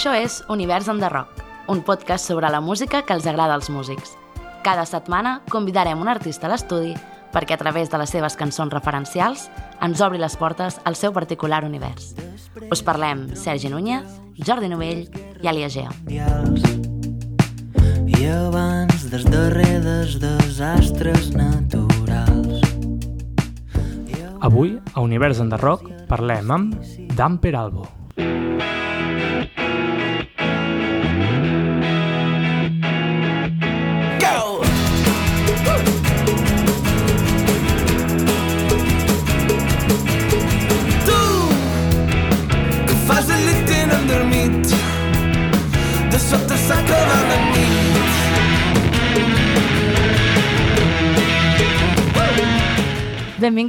Això és Univers on the Rock, un podcast sobre la música que els agrada als músics. Cada setmana convidarem un artista a l'estudi perquè a través de les seves cançons referencials ens obri les portes al seu particular univers. Us parlem Sergi Núñez, Jordi Novell i Alia Gea. I abans dels darrers desastres naturals. Avui, a Univers en the Rock, parlem amb Dan Peralbo. Go!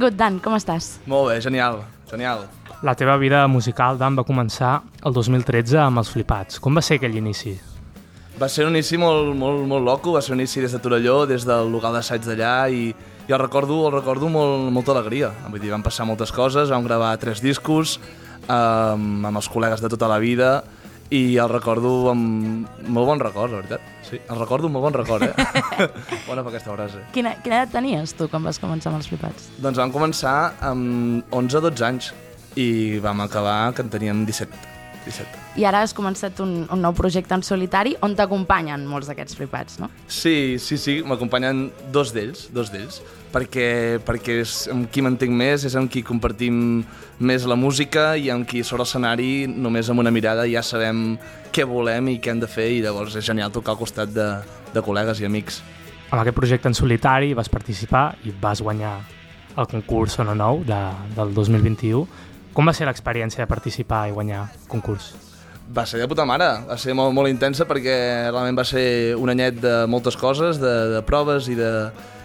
Benvingut, Dan, com estàs? Molt bé, genial, genial. La teva vida musical, Dan, va començar el 2013 amb els Flipats. Com va ser aquell inici? Va ser un inici molt, molt, molt loco, va ser un inici des de Torelló, des del local d'assaig d'allà i, i el recordo, el recordo molt, molta alegria. Vull dir, van passar moltes coses, vam gravar tres discos um, amb els col·legues de tota la vida i el recordo amb molt bon record, la veritat. Sí, el recordo amb molt bon record, eh? Bona per aquesta frase. Quina, quina edat tenies tu quan vas començar amb els flipats? Doncs vam començar amb 11-12 anys i vam acabar que en teníem 17. 17. I ara has començat un, un nou projecte en solitari on t'acompanyen molts d'aquests flipats, no? Sí, sí, sí, m'acompanyen dos d'ells, dos d'ells, perquè, perquè és amb qui m'entenc més, és amb qui compartim més la música i amb qui sobre l'escenari només amb una mirada ja sabem què volem i què hem de fer i llavors és genial tocar al costat de, de col·legues i amics. Amb aquest projecte en solitari vas participar i vas guanyar el concurs Sono Nou de, del 2021. Com va ser l'experiència de participar i guanyar concurs? Va ser de puta mare, va ser molt, molt intensa perquè realment va ser un anyet de moltes coses, de, de proves i de,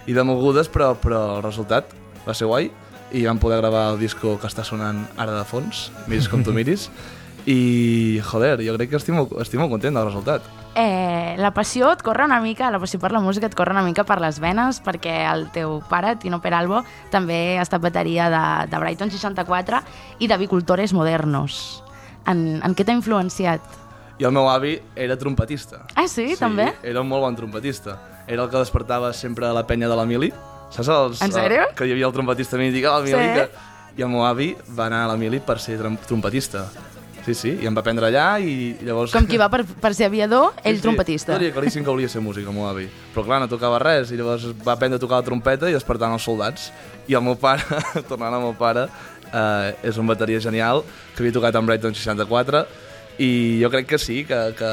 i de mogudes, però, però el resultat va ser guai i vam poder gravar el disco que està sonant ara de fons, Miris com tu miris, i joder, jo crec que estic molt, estic molt content del resultat. Eh, la passió et corre una mica, la passió per la música et corre una mica per les venes, perquè el teu pare, Tino Peralbo, també ha estat bateria de, de Brighton 64 i de Bicultores Modernos. En, en què t'ha influenciat? I el meu avi era trompetista. Ah, sí? També? era un molt bon trompetista. Era el que despertava sempre a la penya de l'Emili. Saps els, En sèrio? que hi havia el trompetista mític l'Emili? Sí. Que... I el meu avi va anar a l'Emili per ser trom- trompetista. Sí, sí, i em va prendre allà i llavors... Com qui va per, per ser aviador, ell Sí, sí. trompetista. Diria claríssim que volia ser músic, el meu avi. Però clar, no tocava res, i llavors va aprendre a tocar la trompeta i despertant els soldats. I el meu pare, tornant al meu pare, eh, és un bateria genial, que havia tocat amb Brighton 64, i jo crec que sí, que, que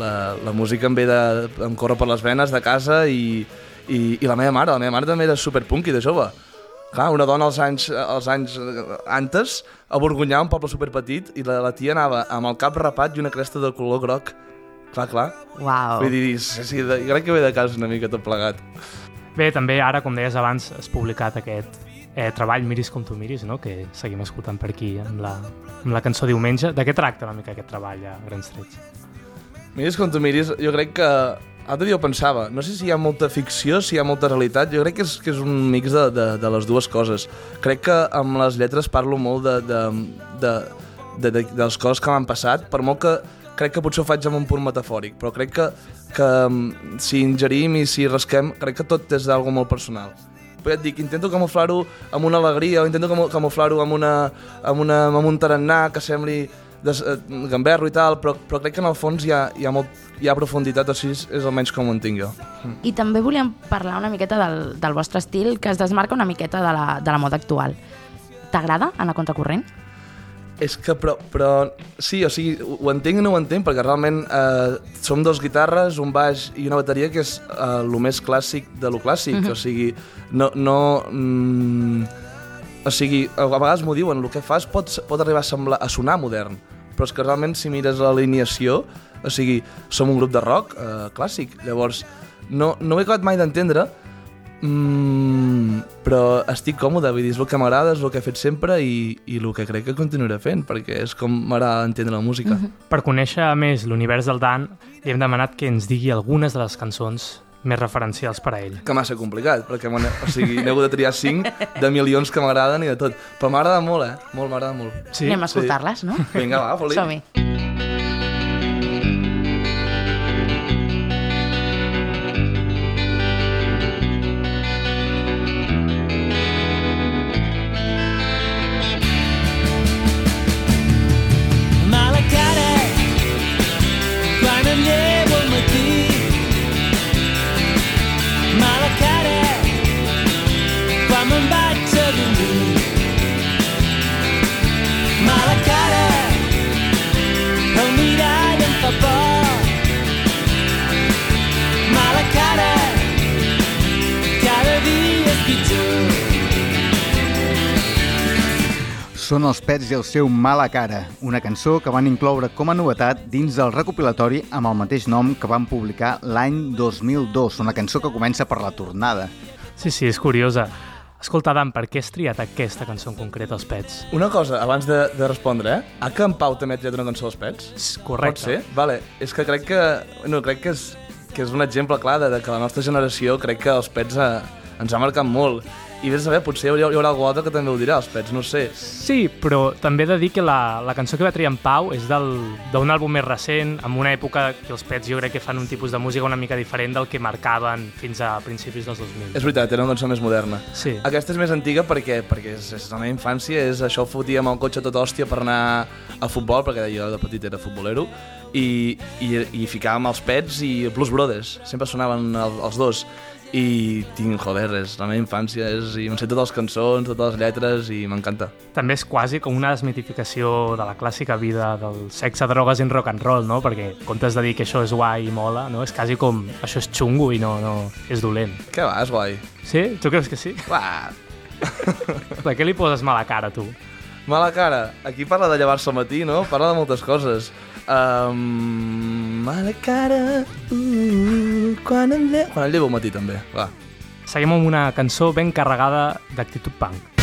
la, la música em ve de... em corre per les venes de casa i, i, i la meva mare, la meva mare també era superpunky de jove. Clar, una dona als anys, als anys eh, antes, a Borgunyà, un poble superpetit, i la, la tia anava amb el cap rapat i una cresta de color groc. Clar, clar. Uau. Vull dir, sí, sí, de, crec que ve de casa una mica tot plegat. Bé, també ara, com deies abans, has publicat aquest eh, treball Miris com tu miris, no? que seguim escoltant per aquí amb la, amb la cançó Diumenge. De què tracta una mica aquest treball a grans trets? Miris com tu miris, jo crec que... L'altre dia ho pensava, no sé si hi ha molta ficció, si hi ha molta realitat, jo crec que és, que és un mix de, de, de les dues coses. Crec que amb les lletres parlo molt de, de, de, de, de, de les coses que m'han passat, per molt que crec que potser ho faig amb un punt metafòric, però crec que, que mm, si ingerim i si rasquem, crec que tot és d'algo molt personal. Però ja et dic, intento camuflar-ho amb una alegria o intento camu- camuflar-ho amb, una, amb, una, amb un tarannà que sembli des, eh, gamberro i tal, però, però crec que en el fons hi ha, hi ha, molt, hi ha profunditat, o sigui, és, és almenys com ho entenc jo. I també volíem parlar una miqueta del, del vostre estil, que es desmarca una miqueta de la, de la moda actual. T'agrada anar contracorrent? És que, però, però sí, o sigui, ho entenc i no ho entenc, perquè realment eh, som dos guitarres, un baix i una bateria que és eh, el més clàssic de lo clàssic, o sigui, no... no mm, o sigui, a vegades m'ho diuen, el que fas pot, pot arribar a, semblar, a sonar modern, però és que realment si mires l'alineació, o sigui, som un grup de rock eh, clàssic, llavors no, no ho he acabat mai d'entendre, Mm, però estic còmode, vull dir, és el que m'agrada, és el que he fet sempre i, i el que crec que continuaré fent, perquè és com m'agrada entendre la música. Per conèixer més l'univers del Dan, li hem demanat que ens digui algunes de les cançons més referencials per a ell. Que massa complicat, perquè o sigui, n'he hagut de triar 5 de milions que m'agraden i de tot. Però m'agrada molt, eh? Molt, m'agrada molt. Sí? Anem a escoltar-les, no? Vinga, va, foli. Som-hi. Són els Pets i el seu Mala Cara, una cançó que van incloure com a novetat dins del recopilatori amb el mateix nom que van publicar l'any 2002, una cançó que comença per la tornada. Sí, sí, és curiosa. Escolta, Adam, per què has triat aquesta cançó en concret, els Pets? Una cosa, abans de, de respondre, eh? A que en Pau també ha triat una cançó dels Pets? És correcte. Pot ser? Vale. És que crec que... No, crec que és, que és un exemple clar de, de que la nostra generació crec que els Pets eh, ens ha marcat molt. I vés a saber, potser hi haurà, hi haurà algú altre que també ho dirà, els Pets, no sé. Sí, però també he de dir que la, la cançó que va triar en Pau és del- d'un àlbum més recent, en una època que els Pets jo crec que fan un tipus de música una mica diferent del que marcaven fins a principis dels 2000. És veritat, era una cançó més moderna. Sí. Aquesta és més antiga perquè, perquè és, és la meva infància, és això fotíem el cotxe tot hòstia per anar a futbol, perquè jo de petit era futbolero, i, i, i ficàvem els Pets i Blues Brothers, sempre sonaven el, els dos. I tinc, joder, és la meva infància, és, i em sé totes les cançons, totes les lletres, i m'encanta. També és quasi com una desmitificació de la clàssica vida del sexe, drogues i rock and roll, no? Perquè en comptes de dir que això és guai i mola, no? És quasi com això és xungo i no, no és dolent. Què va, és guai. Sí? Tu creus que sí? Va, De què li poses mala cara, tu? mala cara. Aquí parla de llevar-se al matí, no? Parla de moltes coses. Um, mala cara, uh, quan em llevo... Quan em llevo al matí, també, va. Seguim amb una cançó ben carregada d'actitud punk.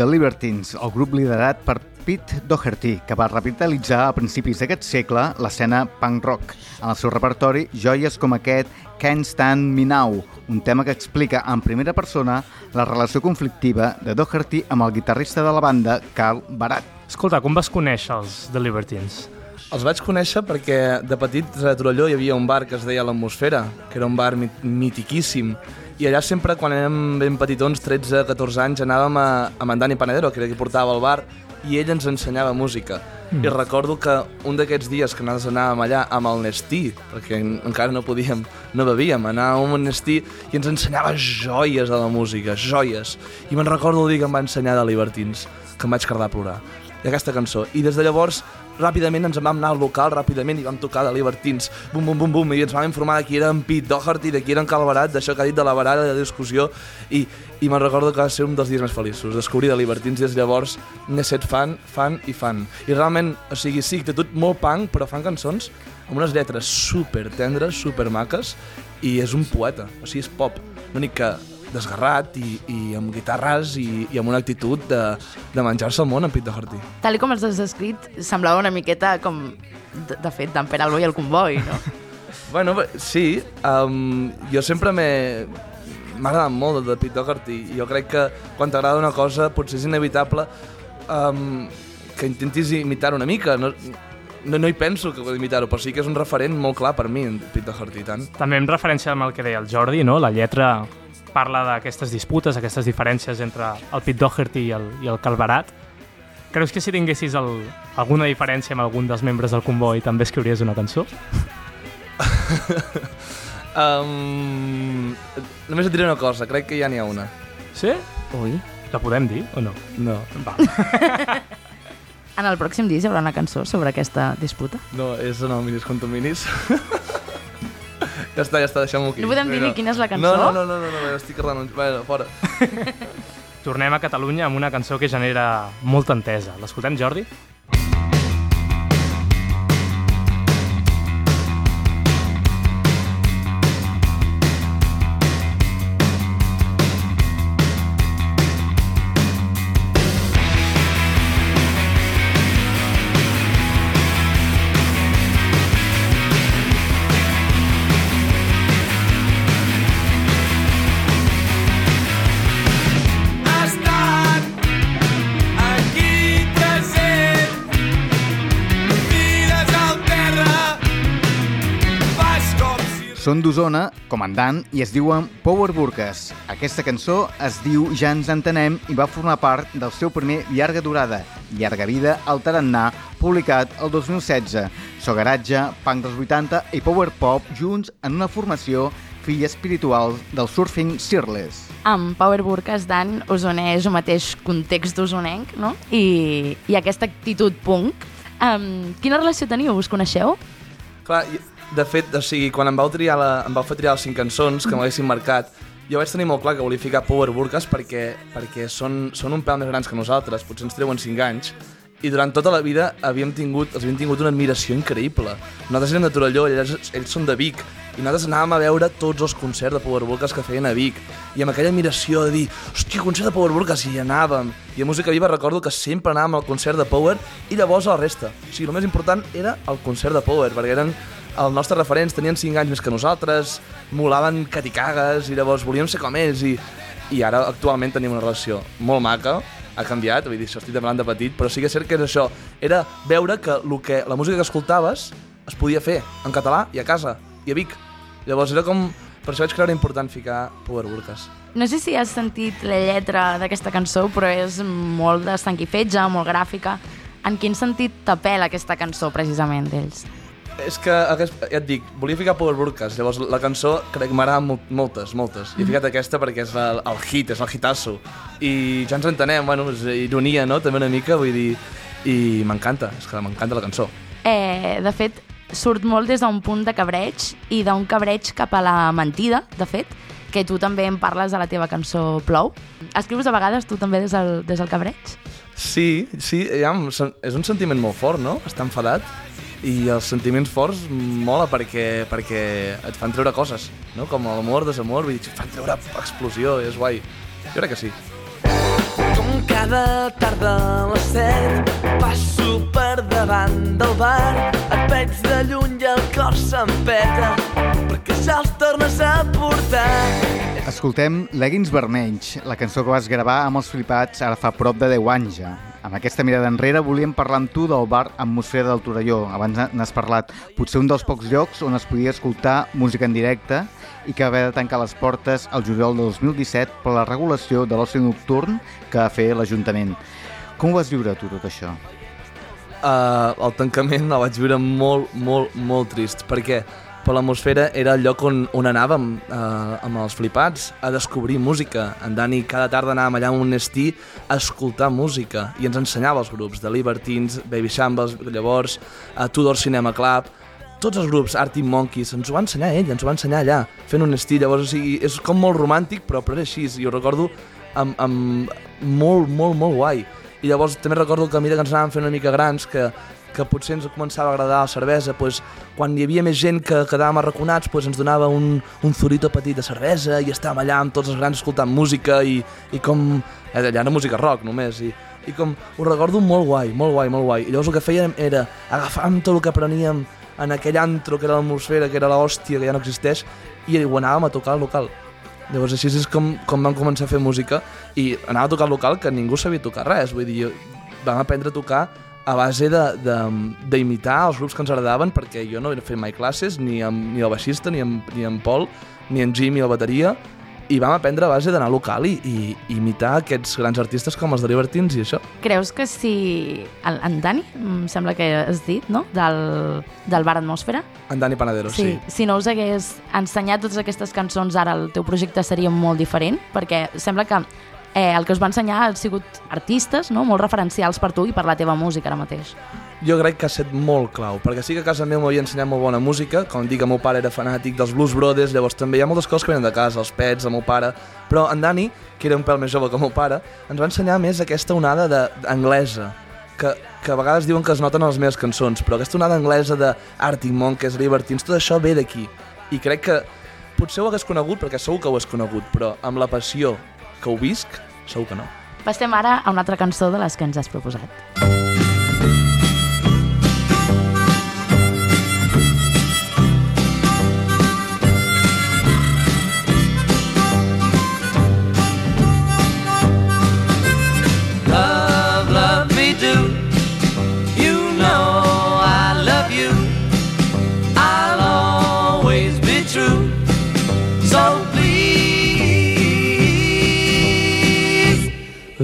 The Libertines, el grup liderat per Pete Doherty, que va revitalitzar a principis d'aquest segle l'escena punk rock. En el seu repertori, joies com aquest Can't Stand Me Now, un tema que explica en primera persona la relació conflictiva de Doherty amb el guitarrista de la banda, Carl Barat. Escolta, com vas conèixer els The Libertines? Els vaig conèixer perquè de petit a Torelló hi havia un bar que es deia l'Atmosfera, que era un bar mit mitiquíssim. I allà sempre, quan érem ben petitons, 13-14 anys, anàvem a, amb en Dani Panadero, que era qui portava el bar, i ell ens ensenyava música. Mm. I recordo que un d'aquests dies que nosaltres anàvem allà amb el Nestí, perquè en- encara no podíem, no bevíem, anàvem amb el Nestí i ens ensenyava joies de la música, joies. I me'n recordo el dia que em va ensenyar de Libertins, que em vaig cardar a plorar. I aquesta cançó. I des de llavors, ràpidament ens en vam anar al local, ràpidament, i vam tocar de Libertins, bum, bum, bum, bum, i ens vam informar de qui era en Pete Doherty, de qui era en Calvarat, d'això que ha dit de la barada, de discussió, i, i me'n recordo que va ser un dels dies més feliços, descobrir de Libertins, i des de llavors n'he set fan, fan i fan. I realment, o sigui, sí, té tot molt punk, però fan cançons amb unes lletres super tendres, super maques, i és un poeta, o sigui, és pop. L'únic que desgarrat i, i amb guitarres i, i amb una actitud de, de menjar-se el món en Pete Doherty. Tal com els has descrit, semblava una miqueta com, de, de fet, d'en Pere Albó i el Comboi, no? Bueno, sí, um, jo sempre m'he... M'ha agradat molt el de Pete Doherty i jo crec que quan t'agrada una cosa potser és inevitable um, que intentis imitar una mica. No, no, no hi penso que imitar-ho, però sí que és un referent molt clar per mi, en Pete Doherty, tant. També en referència amb el que deia el Jordi, no? La lletra parla d'aquestes disputes, aquestes diferències entre el Pete Doherty i el, i el Calvarat. Creus que si tinguessis el, alguna diferència amb algun dels membres del comboi també escriuries una cançó? Um, només et diré una cosa, crec que ja n'hi ha una. Sí? Ui. La podem dir o no? No, Va. En el pròxim disc hi haurà una cançó sobre aquesta disputa. no, és en el Minis contra Minis. ja està, ja està, deixem-ho aquí. No podem dir ni quina és la cançó? No, no, no, no, no, no, estic renunci... Bueno, fora. Tornem a Catalunya amb una cançó que genera molta entesa. L'escoltem, Jordi? Són d'Osona, comandant, i es diuen Power Burques. Aquesta cançó es diu Ja ens entenem i va formar part del seu primer llarga durada, Llarga vida al Tarannà, publicat el 2016. Sogaratge, punk dels 80 i power pop junts en una formació fill espiritual del surfing Searless. Amb Power Burkas, Dan, Osona és el mateix context d'osonenc, no? I, I aquesta actitud punk. Um, quina relació teniu? Us coneixeu? Clar, de fet, o sigui, quan em vau, triar la, em vau fer triar les cinc cançons que m'haguessin marcat, jo vaig tenir molt clar que volia ficar Power Burkas perquè, perquè són, són un pèl més grans que nosaltres, potser ens treuen 5 anys, i durant tota la vida havíem tingut, els havíem tingut una admiració increïble. Nosaltres érem de Torelló, ells, ells són de Vic, i nosaltres anàvem a veure tots els concerts de Power Burkas que feien a Vic, i amb aquella admiració de dir, hòstia, concert de Power Burkas, i anàvem. I a Música Viva recordo que sempre anàvem al concert de Power i llavors a la resta. O sigui, el més important era el concert de Power, perquè eren els nostres referents, tenien 5 anys més que nosaltres, molaven que t'hi cagues, i llavors volíem ser com ells, i, i ara actualment tenim una relació molt maca, ha canviat, vull dir, això estic parlant de petit, però sí que és cert que és això, era veure que, lo que la música que escoltaves es podia fer en català i a casa, i a Vic. Llavors era com... Per això vaig creure important ficar Power Burkas. No sé si has sentit la lletra d'aquesta cançó, però és molt de sang i fetge, molt gràfica. En quin sentit t'apela aquesta cançó, precisament, d'ells? És que, ja et dic, volia ficar Power Burkas, llavors la cançó crec que m'agrada molt, moltes, moltes. I he ficat aquesta perquè és el, el hit, és el hitasso. I ja ens entenem, bueno, és ironia, no?, també una mica, vull dir... I m'encanta, és que m'encanta la cançó. Eh, de fet, surt molt des d'un punt de cabreig i d'un cabreig cap a la mentida, de fet, que tu també en parles a la teva cançó Plou. Escrius a vegades tu també des del, des del cabreig? Sí, sí, ja, és un sentiment molt fort, no?, estar enfadat. I els sentiments forts mola perquè, perquè et fan treure coses, no? Com l'amor, desamor, vull dir, et fan treure explosió, és guai. Jo crec que sí. Com cada tarda a les set Passo per davant del bar Et veig de lluny i el cor s'empeta Els tornes a portar Escoltem Leggings Vermells, la cançó que vas gravar amb els flipats ara fa prop de 10 anys ja. Amb aquesta mirada enrere volíem parlar amb tu del bar Atmosfera del Torelló. Abans n'has parlat. Potser un dels pocs llocs on es podia escoltar música en directe i que va haver de tancar les portes al juliol de 2017 per la regulació de l'oci nocturn que va fer l'Ajuntament. Com ho vas viure tu, tot això? uh, el tancament el vaig viure molt, molt, molt trist, perquè per l'atmosfera era el lloc on, on anàvem uh, amb els flipats a descobrir música. En Dani cada tarda anàvem allà a un estí a escoltar música i ens ensenyava els grups de Libertines, Baby Shambles, llavors a Tudor Cinema Club, tots els grups, Arctic Monkeys, ens ho va ensenyar ell, ens ho va ensenyar allà, fent un estil, llavors, o sigui, és com molt romàntic, però, però és així, i ho recordo amb, amb molt, molt, molt guai. I llavors també recordo que a mesura que ens anàvem fent una mica grans, que, que potser ens començava a agradar la cervesa, pues, quan hi havia més gent que quedàvem arraconats, pues, ens donava un, un zurito petit de cervesa i estàvem allà amb tots els grans escoltant música i, i com... Eh, allà era música rock només, i, i com ho recordo molt guai, molt guai, molt guai. I llavors el que fèiem era agafàvem tot el que apreníem en aquell antro que era l'atmosfera, que era l'hòstia, que ja no existeix, i ho anàvem a tocar al local. Llavors així és com, com vam començar a fer música i anava a tocar al local que ningú sabia tocar res, vull dir, vam aprendre a tocar a base d'imitar els grups que ens agradaven perquè jo no he fet mai classes ni amb, ni el baixista, ni amb, ni amb Pol, ni en Jimmy a la bateria i vam aprendre a base d'anar al local i, i, i imitar aquests grans artistes com els de Libertines i això. Creus que si... El, en Dani, em sembla que has dit, no?, del, del bar Atmosfera. En Dani Panadero, sí. sí. Si no us hagués ensenyat totes aquestes cançons, ara el teu projecte seria molt diferent, perquè sembla que eh, el que us va ensenyar han sigut artistes, no?, molt referencials per tu i per la teva música ara mateix. Jo crec que ha estat molt clau, perquè sí que a casa meva m'havia ensenyat molt bona música, com dic, el meu pare era fanàtic dels Blues Brothers, llavors també hi ha moltes coses que venen de casa, els pets, el meu pare, però en Dani, que era un pèl més jove que el meu pare, ens va ensenyar més aquesta onada de, anglesa, que, que a vegades diuen que es noten les meves cançons, però aquesta onada anglesa de Arctic Monkeys, Libertines, tot això ve d'aquí. I crec que potser ho hagués conegut, perquè segur que ho hagués conegut, però amb la passió que ho visc, segur que no. Passem ara a una altra cançó de les que ens has proposat.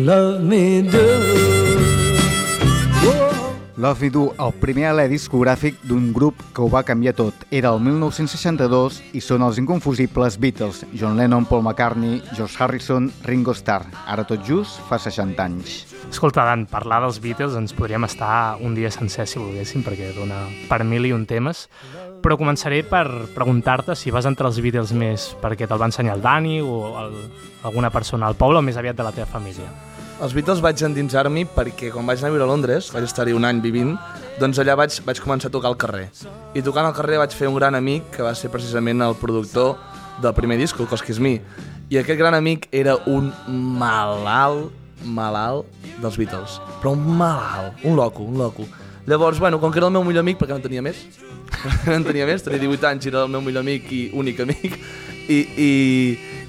Love me do. Love Me Do, el primer alè discogràfic d'un grup que ho va canviar tot. Era el 1962 i són els inconfusibles Beatles, John Lennon, Paul McCartney, George Harrison, Ringo Starr. Ara tot just fa 60 anys. Escolta, Dan, parlar dels Beatles ens podríem estar un dia sencer si volguéssim, perquè dona per mil i un temes, però començaré per preguntar-te si vas entre els Beatles més perquè te'l va ensenyar el Dani o el, alguna persona al poble o més aviat de la teva família. Els Beatles vaig endinsar-m'hi perquè quan vaig anar a viure a Londres, vaig estar-hi un any vivint, doncs allà vaig, vaig començar a tocar al carrer. I tocant al carrer vaig fer un gran amic que va ser precisament el productor del primer disco, Cos Kiss Me. I aquest gran amic era un malalt, malalt dels Beatles. Però un malalt, un loco, un loco. Llavors, bueno, com que era el meu millor amic, perquè no en tenia més, no en tenia més, tenia 18 anys, era el meu millor amic i únic amic, i, i,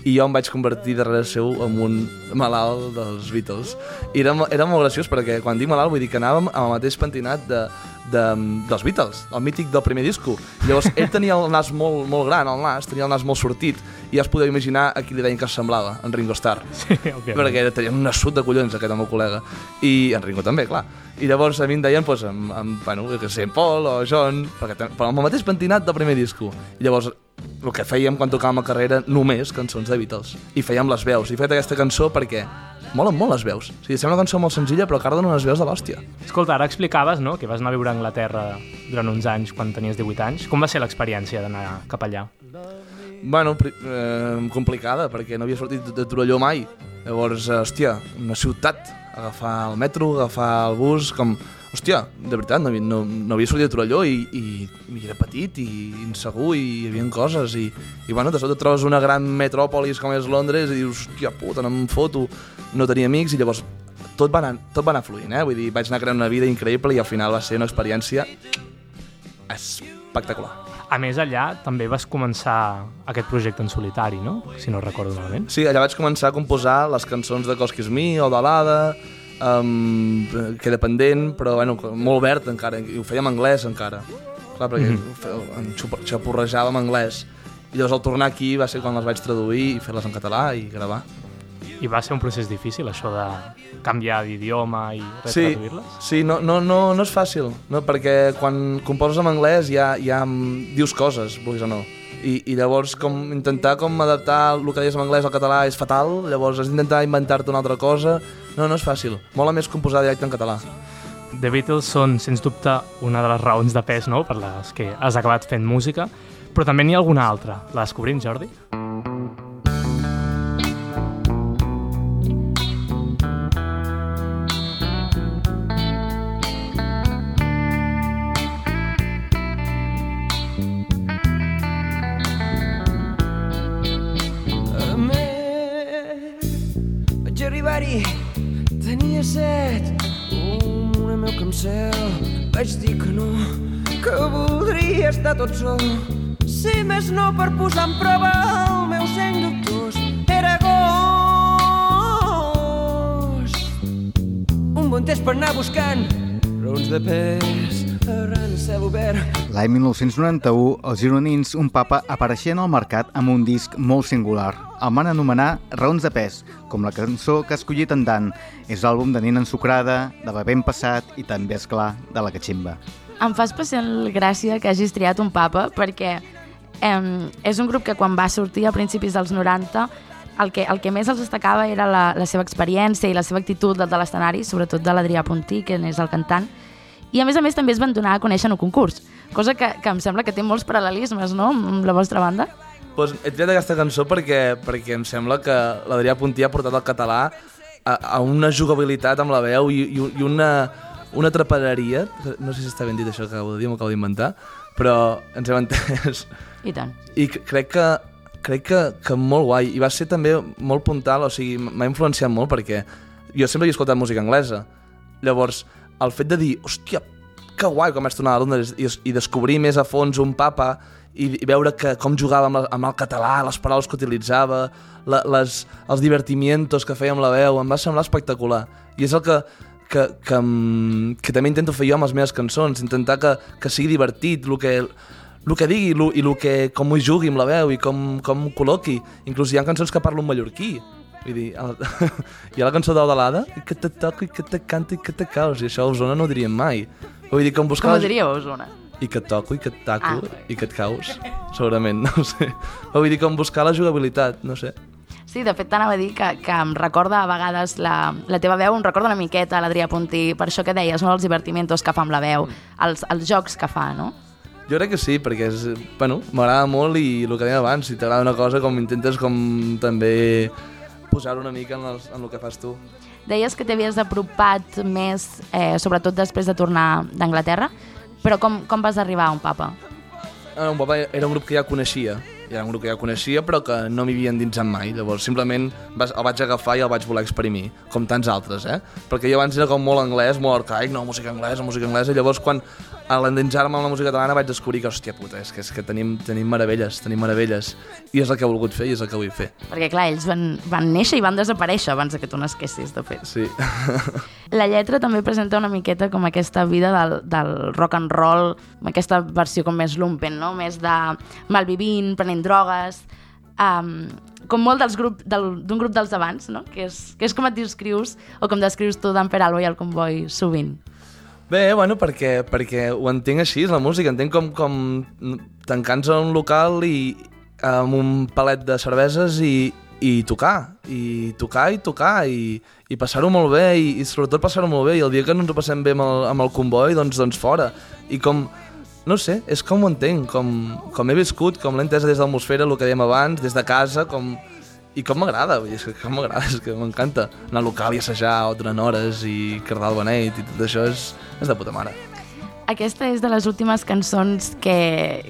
i jo em vaig convertir darrere seu en un malalt dels Beatles. I era, era molt graciós perquè quan dic malalt vull dir que anàvem amb el mateix pentinat de, de, dels Beatles, el mític del primer disco. Llavors ell tenia el nas molt, molt gran, el nas, tenia el nas molt sortit, i ja es podeu imaginar a qui li deien que semblava, en Ringo Starr. Sí, òbviament. perquè tenia un assut de collons aquest el meu col·lega. I en Ringo també, clar. I llavors a mi em deien, doncs, amb, amb bueno, que sé, Paul o John, perquè, però amb el mateix pentinat del primer disco. I llavors el que fèiem quan tocàvem a carrera només cançons de Beatles. I fèiem les veus. I he fet aquesta cançó perquè molen molt les veus. O sigui, sembla una cançó molt senzilla, però que ara dona unes veus de l'hòstia. Escolta, ara explicaves no, que vas anar a viure a Anglaterra durant uns anys quan tenies 18 anys. Com va ser l'experiència d'anar cap allà? Bueno, eh, complicada, perquè no havia sortit de Torelló mai. Llavors, hòstia, una ciutat, agafar el metro, agafar el bus, com... Hòstia, de veritat, no, no, no havia sortit de Torelló i, i, i era petit i insegur i hi havia coses i, i bueno, de sobte et trobes una gran metròpolis com és Londres i dius, hòstia puta, no em foto, no tenia amics i llavors tot va anar, tot va anar fluint, eh? Vull dir, vaig anar creant una vida increïble i al final va ser una experiència espectacular. A més, allà també vas començar aquest projecte en solitari, no? Si no recordo malament. Sí, allà vaig començar a composar les cançons de Cos Kiss Me o de l'Ada, um, queda pendent, però bueno, molt verd encara, i ho fèiem en anglès encara. Clar, perquè mm -hmm. xapurrejàvem en anglès. I llavors al tornar aquí va ser quan les vaig traduir i fer-les en català i gravar. I va ser un procés difícil, això de canviar d'idioma i Sí, retraduir-les? sí no, no, no, no és fàcil, no? perquè quan composes en anglès ja, ja dius coses, vulguis o no. I, I llavors com intentar com adaptar el que deies en anglès al català és fatal, llavors has d'intentar inventar-te una altra cosa. No, no és fàcil. Mola més composar directe en català. The Beatles són, sens dubte, una de les raons de pes no? per les que has acabat fent música, però també n'hi ha alguna altra. La descobrim, Jordi? A estar tot sol. Si més no per posar en prova el meu seny dubtós, era agost. Un bon temps per anar buscant raons de pes arran el cel obert. L'any 1991, els gironins Un Papa apareixien al mercat amb un disc molt singular. El van anomenar Raons de pes, com la cançó que ha escollit en Dan. És l'àlbum de nina ensucrada, de bebent passat i també, és clar de la catximba. Em fa especial gràcia que hagis triat un papa perquè eh, és un grup que quan va sortir a principis dels 90 el que, el que més els destacava era la, la seva experiència i la seva actitud de, de l'escenari, sobretot de l'Adrià Puntí, que és el cantant, i a més a més també es van donar a conèixer en un concurs, cosa que, que em sembla que té molts paral·lelismes, no?, amb la vostra banda. Pues he triat aquesta cançó perquè, perquè em sembla que l'Adrià Puntí ha portat el català a, a una jugabilitat amb la veu i, i, i una, una atrapadaria. No sé si està ben dit això que acabo de dir, m'ho acabo d'inventar, però ens hem entès. I tant. I crec que crec que, que molt guai. I va ser també molt puntal, o sigui, m'ha influenciat molt perquè jo sempre he escoltat música anglesa. Llavors, el fet de dir, hòstia, que guai com vaig tornar a Londres i, i descobrir més a fons un papa i, i veure que com jugava amb, la, amb el català, les paraules que utilitzava, la, les, els divertimientos que feia amb la veu, em va semblar espectacular. I és el que, que, que, que també intento fer jo amb les meves cançons, intentar que, que sigui divertit, el que, el que digui lo, i el que, com ho jugui amb la veu i com, com ho col·loqui. Inclús hi ha cançons que parlo en mallorquí Vull dir, el... hi ha la cançó d'Odalada, i que te toco, i que te canto, i que te caus, i això a Osona no ho diríem mai. Vull dir, com buscar... Com ho la- diríeu, Osona? I que et toco, i que et taco, Ah. i que et caus, segurament, no sé. Vull dir, com buscar la jugabilitat, no sé. Sí, de fet t'anava a dir que, que em recorda a vegades la, la teva veu, em recorda una miqueta a l'Adrià Puntí, per això que deies, no? els divertimientos que fa amb la veu, els, els jocs que fa, no? Jo crec que sí, perquè és, bueno, m'agrada molt i el que dèiem abans, si t'agrada una cosa, com intentes com també posar una mica en, els, en el que fas tu. Deies que t'havies apropat més, eh, sobretot després de tornar d'Anglaterra, però com, com vas arribar a un papa? Ah, un papa era un grup que ja coneixia, era un grup que ja coneixia però que no m'hi havia endinsat mai, llavors simplement el vaig agafar i el vaig voler exprimir, com tants altres, eh? Perquè jo abans era com molt anglès, molt arcaic, no, música anglesa, música anglesa, llavors quan a l'endinsar-me amb la música catalana vaig descobrir que, hòstia puta, és que, és que tenim, tenim meravelles, tenim meravelles, i és el que he volgut fer i és el que vull fer. Perquè, clar, ells van, van néixer i van desaparèixer abans que tu nasquessis, de fet. Sí. La lletra també presenta una miqueta com aquesta vida del, del rock and roll, amb aquesta versió com més lumpen, no? Més de malvivint, prenent drogues, um, com molt dels grup, del- d'un grup dels abans, no? Que és, que és com et descrius, o com descrius tu d'en Peralbo i el Convoy sovint. Bé, bueno, perquè, perquè ho entenc així, la música, entenc com, com tancant-se a un local i amb un palet de cerveses i, i tocar, i tocar i tocar, i, i passar-ho molt bé, i, i sobretot passar-ho molt bé, i el dia que no ens ho passem bé amb el, amb el comboi, doncs, doncs fora. I com, no sé, és com ho entenc, com, com he viscut, com l'he entesa des de l'atmosfera, el que dèiem abans, des de casa, com, i com m'agrada, vull dir, és que com m'agrada, és que m'encanta anar al local i assajar durant hores i cardar el beneit i tot això és, és de puta mare. Aquesta és de les últimes cançons que,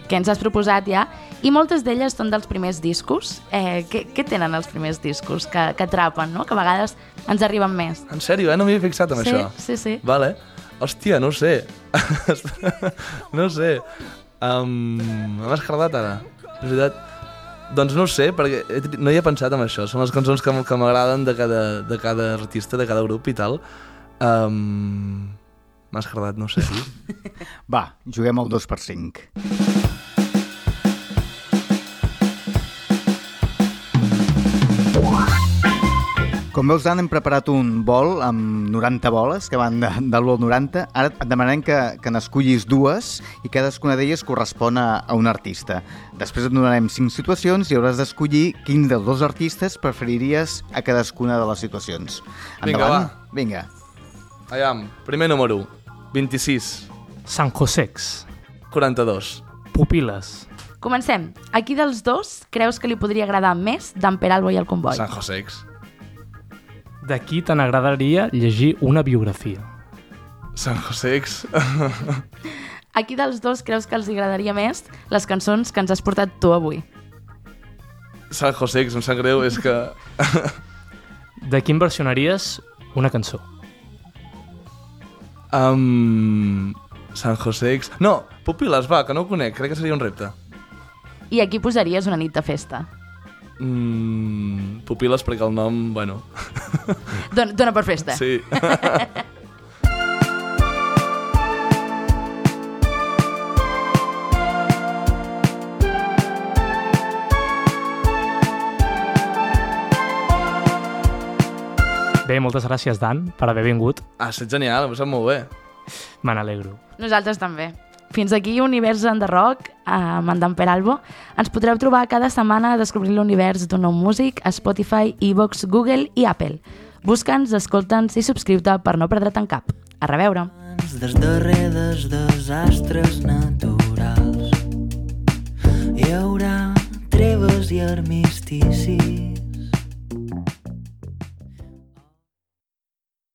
que ens has proposat ja, i moltes d'elles són dels primers discos. Eh, què, què tenen els primers discos que, que atrapen, no? Que a vegades ens arriben més. En sèrio, eh? No m'hi he fixat en sí, això. sí, sí. Vale. Hòstia, no ho sé. no ho sé. Um, M'ha escardat ara. És veritat. Doncs no ho sé, perquè tri- no hi he pensat en això. Són les cançons que, que m'agraden de, cada, de cada artista, de cada grup i tal. Um, M'ha escardat, no sé. Va, juguem al 2 Com veus, Dan, hem preparat un bol amb 90 boles que van de, del bol 90. Ara et demanem que, que n'escollis dues i cadascuna d'elles correspon a, a un artista. Després et donarem 5 situacions i hauràs d'escollir quin dels dos artistes preferiries a cadascuna de les situacions. Vinga, Endavant. va. Vinga. Aviam, primer número, 26, San Josex, 42. Pupiles, Comencem. A qui dels dos creus que li podria agradar més d'en Peralbo i el Convoy? San Josex. De qui te n'agradaria llegir una biografia? San Josex. A qui dels dos creus que els agradaria més les cançons que ens has portat tu avui? San Josex, em sap greu, és que... De quin versionaries una cançó? Um, San Josex... No, Pupiles, va, que no ho conec, crec que seria un repte. I a qui posaries una nit de festa? Mm, Pupiles perquè el nom, bueno... Dona, dona per festa. Sí. Bé, moltes gràcies, Dan, per haver vingut. Ah, és genial, m'ho sap molt bé. Me n'alegro. Nosaltres també. Fins aquí Univers en the Rock amb en Dan Peralbo. Ens podreu trobar cada setmana descobrint l'univers d'un nou músic a Spotify, Evox, Google i Apple. Busca'ns, escolta'ns i subscriu-te per no perdre't en cap. A reveure! Des darrer desastres naturals hi haurà treves i armisticis